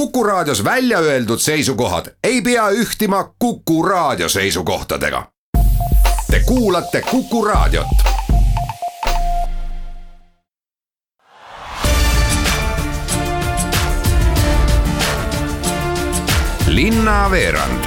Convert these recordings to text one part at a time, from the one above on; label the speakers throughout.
Speaker 1: Kuku Raadios välja öeldud seisukohad ei pea ühtima Kuku Raadio seisukohtadega. Te kuulate Kuku Raadiot. linnaveerand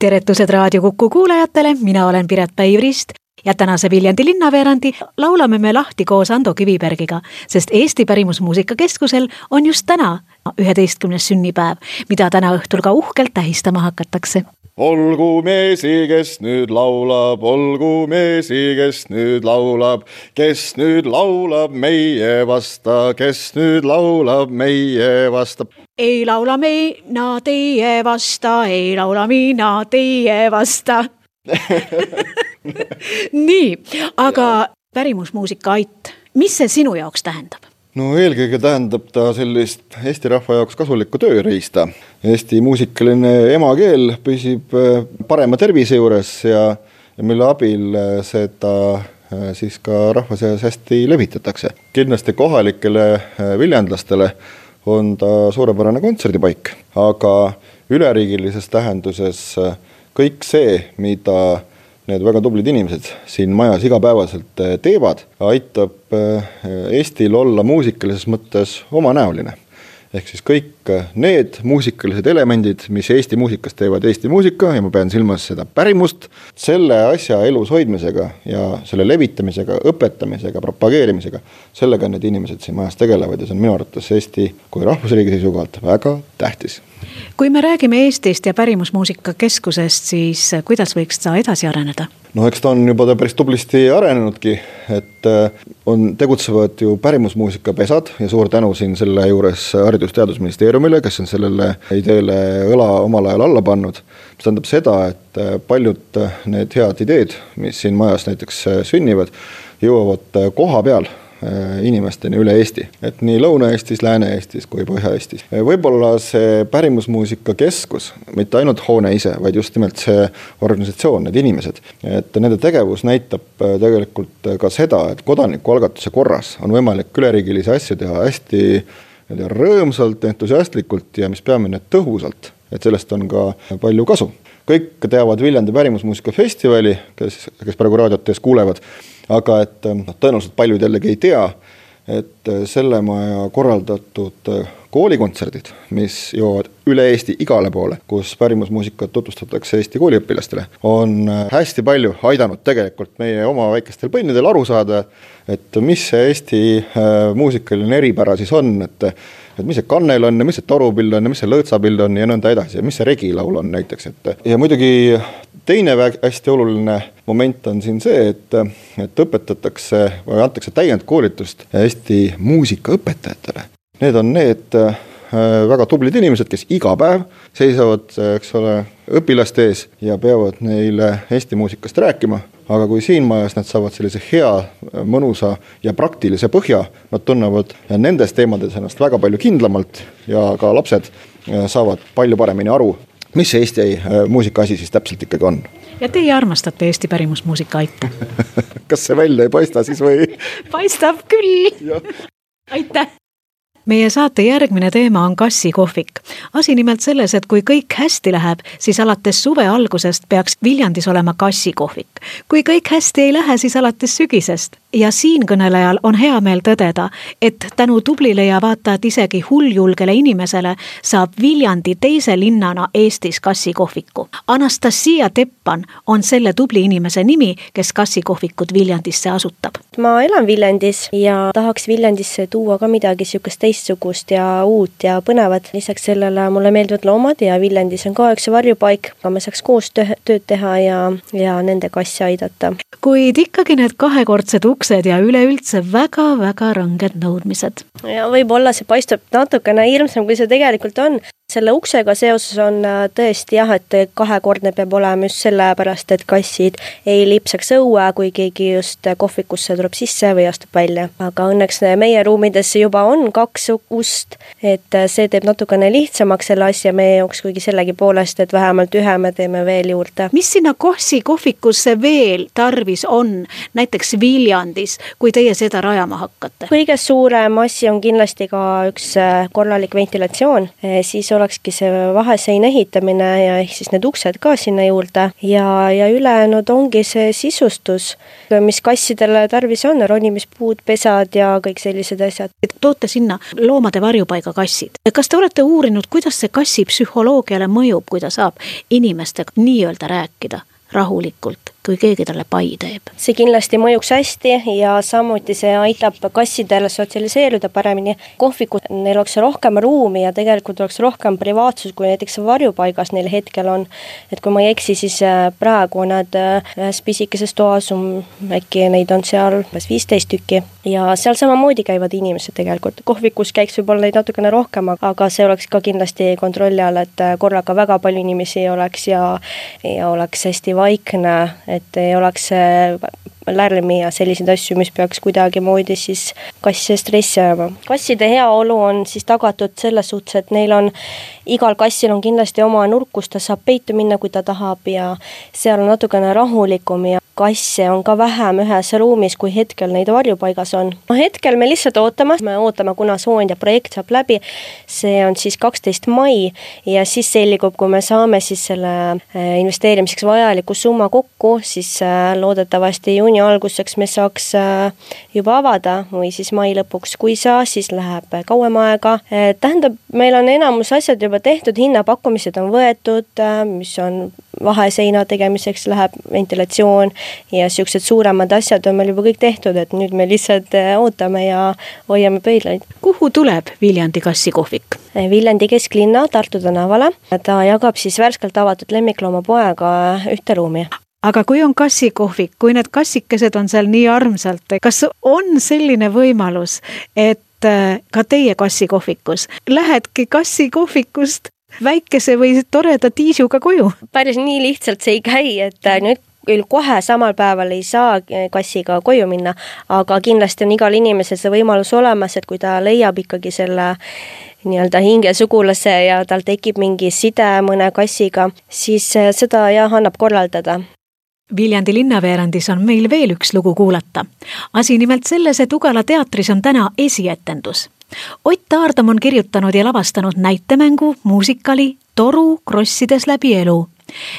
Speaker 2: teretused Raadio Kuku kuulajatele, mina olen Piret Päivrist ja tänase Viljandi linnaveerandi laulame me lahti koos Ando Kivibergiga, sest Eesti Pärimusmuusika Keskusel on just täna üheteistkümnes sünnipäev, mida täna õhtul ka uhkelt tähistama hakatakse
Speaker 3: olgu meesi, kes nüüd laulab, olgu meesi, kes nüüd laulab, kes nüüd laulab meie vasta, kes nüüd laulab meie vasta.
Speaker 2: ei laula mina teie vasta, ei laula mina teie vasta nii, aga pärimusmuusika Ait, mis see sinu jaoks tähendab?
Speaker 3: no eelkõige tähendab ta sellist Eesti rahva jaoks kasulikku tööriista. Eesti muusikaline emakeel püsib äh, parema tervise juures ja, ja mille abil äh, seda äh, siis ka rahva seas hästi levitatakse. kindlasti kohalikele viljandlastele on ta suurepärane kontserdipaik, aga üleriigilises tähenduses kõik see, mida need väga tublid inimesed siin majas igapäevaselt eh, teevad, aitab eh, Eestil olla muusikalises mõttes omanäoline. ehk siis kõik need muusikalised elemendid, mis Eesti muusikas teevad Eesti muusika ja ma pean silmas seda pärimust, selle asja elus hoidmisega ja selle levitamisega, õpetamisega, propageerimisega, sellega need inimesed siin majas tegelevad ja see on minu arvates Eesti kui rahvusriigi seisukohalt väga tähtis
Speaker 2: kui me räägime Eestist ja Pärimusmuusika Keskusest, siis kuidas võiks ta edasi areneda?
Speaker 3: no eks ta on juba ta päris tublisti arenenudki, et äh, on, tegutsevad ju pärimusmuusikapesad ja suur tänu siin selle juures Haridus-Teadusministeeriumile, kes on sellele ideele õla omal ajal alla pannud. mis tähendab seda, et äh, paljud äh, need head ideed, mis siin majas näiteks sünnivad, jõuavad koha peal Äh, inimesteni üle Eesti, et nii Lõuna-Eestis, Lääne-Eestis kui Põhja-Eestis. võib-olla see pärimusmuusika keskus, mitte ainult hoone ise, vaid just nimelt see organisatsioon, need inimesed, et nende tegevus näitab äh, tegelikult ka seda, et kodanikualgatuse korras on võimalik üleriigilisi asju teha hästi nii-öelda rõõmsalt, entusiastlikult ja mis peamine, tõhusalt, et sellest on ka palju kasu. Kõik teavad Viljandi pärimusmuusika festivali, kes, kes praegu raadiot tehes kuulevad aga et noh, tõenäoliselt paljud jällegi ei tea, et äh, selle maja korraldatud äh, koolikontserdid, mis jõuavad üle Eesti igale poole, kus pärimusmuusikat tutvustatakse Eesti kooliõpilastele, on äh, hästi palju aidanud tegelikult meie oma väikestel põnnidel aru saada, et mis see Eesti muusikaline eripära siis on, et et mis see kannel on ja mis see torupill on ja mis see lõõtsapill on ja nõnda edasi ja mis see regilaul on näiteks, et ja muidugi teine hästi oluline moment on siin see, et, et õpetatakse või antakse täiendkoolitust Eesti muusikaõpetajatele. Need on need äh, väga tublid inimesed, kes iga päev seisavad, eks ole, õpilaste ees ja peavad neile Eesti muusikast rääkima aga kui siin majas nad saavad sellise hea, mõnusa ja praktilise põhja, nad tunnevad nendes teemades ennast väga palju kindlamalt ja ka lapsed äh, saavad palju paremini aru, mis see Eesti äh, muusika asi siis täpselt ikkagi on.
Speaker 2: ja teie armastate Eesti pärimusmuusika aitu
Speaker 3: kas see välja ei paista siis või?
Speaker 2: paistab küll. aitäh meie saate järgmine teema on kassikohvik. asi nimelt selles, et kui kõik hästi läheb, siis alates suve algusest peaks Viljandis olema kassikohvik. kui kõik hästi ei lähe, siis alates sügisest. ja siinkõnelejal on hea meel tõdeda, et tänu tublile ja vaata et isegi hulljulgele inimesele saab Viljandi teise linnana Eestis kassikohviku. Anastasia Teppan on selle tubli inimese nimi, kes kassikohvikut Viljandisse asutab.
Speaker 4: ma elan Viljandis ja tahaks Viljandisse tuua ka midagi sihukest teist teistsugust ja uut ja põnevat. lisaks sellele mulle meeldivad loomad ja Viljandis on ka üks varjupaik, aga me saaks koos tööd teha ja, ja nendega asja aidata.
Speaker 2: kuid ikkagi need kahekordsed uksed ja üleüldse väga-väga ranged nõudmised.
Speaker 4: ja võib-olla see paistab natukene hirmsam, kui see tegelikult on selle uksega seoses on äh, tõesti jah, et kahekordne peab olema just sellepärast, et kassid ei lipsaks õue, kui keegi just kohvikusse tuleb sisse või astub välja. aga õnneks meie ruumidesse juba on kaks ust, et see teeb natukene lihtsamaks selle asja meie jaoks, kuigi sellegipoolest, et vähemalt ühe me teeme veel juurde.
Speaker 2: mis sinna Kossi kohvikusse veel tarvis on, näiteks Viljandis, kui teie seda rajama hakkate?
Speaker 4: kõige suurem asi on kindlasti ka üks äh, korralik ventilatsioon, äh, siis olekski see vaheseina ehitamine ja ehk siis need uksed ka sinna juurde ja, ja ülejäänud ongi see sisustus, mis kassidele tarvis on, ronimispuud, pesad ja kõik sellised asjad.
Speaker 2: toote sinna loomade varjupaiga kassid. kas te olete uurinud, kuidas see kassi psühholoogiale mõjub, kui ta saab inimestega nii-öelda rääkida rahulikult? Kui keegi talle pai teeb.
Speaker 4: see kindlasti mõjuks hästi ja samuti see aitab kassidel sotsialiseeruda paremini. kohvikus neil oleks rohkem ruumi ja tegelikult oleks rohkem privaatsust, kui näiteks varjupaigas neil hetkel on. et kui ma ei eksi, siis äh, praegu on nad äh, ühes pisikeses toas, äkki neid on seal umbes viisteist tükki ja seal samamoodi käivad inimesed tegelikult. kohvikus käiks võib-olla neid natukene rohkem, aga see oleks ka kindlasti kontrolli all, et äh, korraga väga palju inimesi ei oleks ja, ja oleks hästi vaikne et ei oleks lärmi ja selliseid asju, mis peaks kuidagimoodi siis kasse stressi ajama. kasside heaolu on siis tagatud selles suhtes, et neil on, igal kassil on kindlasti oma nurk, kus ta saab peitu minna, kui ta tahab ja seal on natukene rahulikum ja kasse on ka vähem ühes ruumis, kui hetkel neid varjupaigas on. no hetkel me lihtsalt ootame, me ootame, kuna Soonia projekt saab läbi, see on siis kaksteist mai ja siis selgub, kui me saame siis selle äh, investeerimiseks vajaliku summa kokku, siis äh, loodetavasti juuni alguseks me saaks äh, juba avada või siis mai lõpuks, kui ei saa, siis läheb kauem aega. tähendab, meil on enamus asjad juba tehtud, hinnapakkumised on võetud, mis on vaheseina tegemiseks läheb ventilatsioon ja niisugused suuremad asjad on meil juba kõik tehtud, et nüüd me lihtsalt äh, ootame ja hoiame pöidlaid.
Speaker 2: kuhu tuleb Viljandi kassikohvik?
Speaker 4: Äh, Viljandi kesklinna Tartu tänavale, ta jagab siis värskelt avatud lemmikloomapoega ühte ruumi
Speaker 2: aga kui on kassikohvik, kui need kassikesed on seal nii armsalt, kas on selline võimalus, et äh, ka teie kassikohvikus lähedki kassikohvikust väikese või toreda tiisuga koju.
Speaker 4: päris nii lihtsalt see ei käi, et äh, nüüd küll kohe samal päeval ei saa äh, kassiga koju minna, aga kindlasti on igal inimesel see võimalus olemas, et kui ta leiab ikkagi selle nii-öelda hingesugulase ja tal tekib mingi side mõne kassiga, siis äh, seda jah, annab korraldada.
Speaker 2: Viljandi linnaveerandis on meil veel üks lugu kuulata. asi nimelt selles, et Ugala teatris on täna esietendus Ott Taardam on kirjutanud ja lavastanud näitemängu, muusikali Toru krossides läbi elu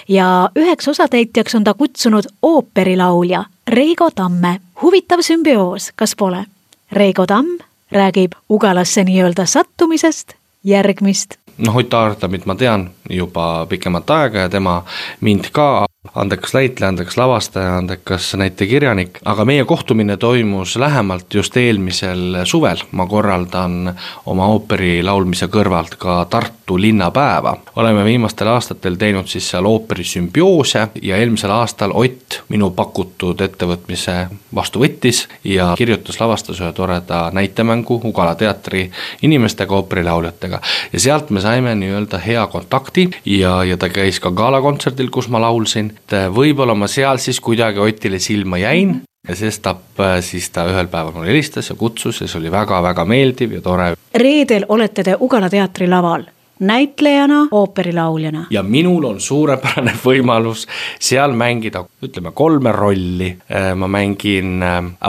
Speaker 2: ja üheks osatäitjaks on ta kutsunud ooperilaulja Reigo Tamme. huvitav sümbioos, kas pole? Reigo Tamm räägib Ugalasse nii-öelda sattumisest järgmist.
Speaker 5: noh, Ott Taardamit ma tean juba pikemat aega ja tema mind ka andekas näitleja, andekas lavastaja, andekas näitekirjanik, aga meie kohtumine toimus lähemalt just eelmisel suvel, ma korraldan oma ooperi laulmise kõrvalt ka Tartu linnapäeva. oleme viimastel aastatel teinud siis seal ooperi sümbioose ja eelmisel aastal Ott minu pakutud ettevõtmise vastu võttis ja kirjutas, lavastas ühe toreda näitemängu Ugala teatri inimestega, ooperilauljatega. ja sealt me saime nii-öelda hea kontakti ja, ja ta käis ka galakontserdil, kus ma laulsin et äh, võib-olla ma seal siis kuidagi Otile silma jäin ja sestap äh, siis ta ühel päeval mulle helistas ja kutsus ja see oli väga-väga meeldiv ja tore.
Speaker 2: reedel olete te Ugala teatri laval näitlejana, ooperilauljana.
Speaker 5: ja minul on suurepärane võimalus seal mängida, ütleme kolme rolli. Äh, ma mängin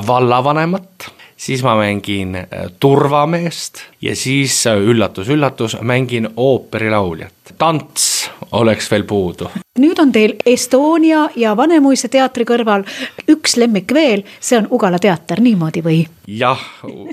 Speaker 5: vallavanemat, siis ma mängin turvameest ja siis üllatus-üllatus, mängin ooperilauljat. tants oleks veel puudu
Speaker 2: nüüd on teil Estonia ja Vanemuise teatri kõrval üks lemmik veel, see on Ugala teater, niimoodi või?
Speaker 5: jah,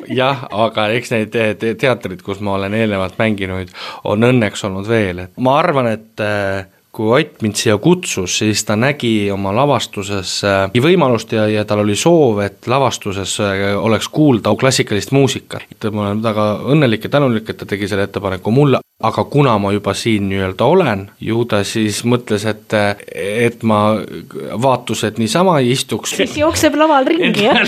Speaker 5: jah, aga eks neid teatrid, kus ma olen eelnevalt mänginud, on õnneks olnud veel, et ma arvan, et äh, kui Ott mind siia kutsus, siis ta nägi oma lavastuses äh, võimalust ja, ja tal oli soov, et lavastuses äh, oleks kuulda klassikalist muusikat. ma olen väga õnnelik ja tänulik, et ta tegi selle ettepaneku mulle, aga kuna ma juba siin nii-öelda olen, ju ta siis mõtles, et, et ma vaatused niisama ei istuks.
Speaker 2: siis jookseb laval ringi, jah?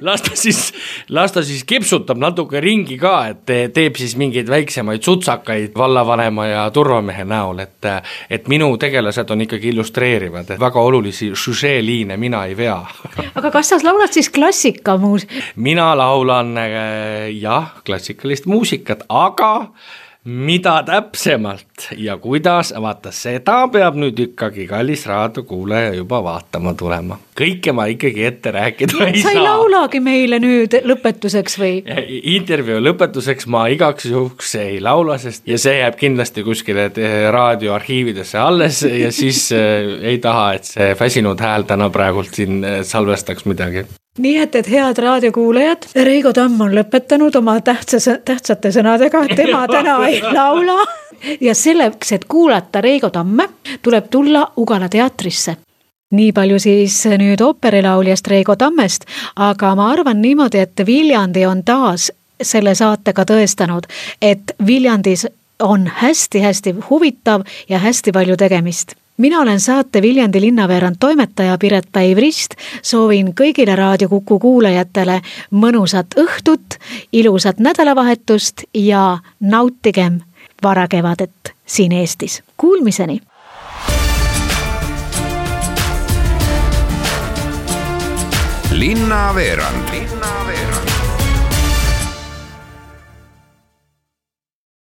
Speaker 5: las ta siis, las ta siis kipsutab natuke ringi ka, et teeb siis mingeid väiksemaid sutsakaid vallavanema ja turvamehe näol, et et minu tegelased on ikkagi illustreerivad, et väga olulisi žüžeeliine mina ei vea
Speaker 2: aga kas sa laulad siis klassikamuus-?
Speaker 5: mina laulan jah, klassikalist muusikat, aga mida täpsemalt ja kuidas, vaata seda peab nüüd ikkagi kallis raadiokuulaja juba vaatama tulema. kõike ma ikkagi ette rääkida ei
Speaker 2: saa. sa ei laulagi meile nüüd lõpetuseks või?
Speaker 5: intervjuu lõpetuseks ma igaks juhuks ei laula, sest ja see jääb kindlasti kuskile raadioarhiividesse alles ja siis äh, ei taha, et see väsinud hääl täna praegult siin äh, salvestaks midagi
Speaker 2: nii et, et head raadiokuulajad, Reigo Tamm on lõpetanud oma tähtsa, tähtsate sõnadega, tema täna ei laula. ja selleks, et kuulata Reigo Tamme, tuleb tulla Ugala teatrisse. Nii palju siis nüüd ooperilauljast Reigo Tammest, aga ma arvan niimoodi, et Viljandi on taas selle saatega tõestanud, et Viljandis on hästi-hästi huvitav ja hästi palju tegemist mina olen saate Viljandi linnaveerand toimetaja Piret Päiv-Rist, soovin kõigile Raadio Kuku kuulajatele mõnusat õhtut, ilusat nädalavahetust ja nautigem varakevadet siin Eestis. Kuulmiseni!
Speaker 1: linnaveerand Linna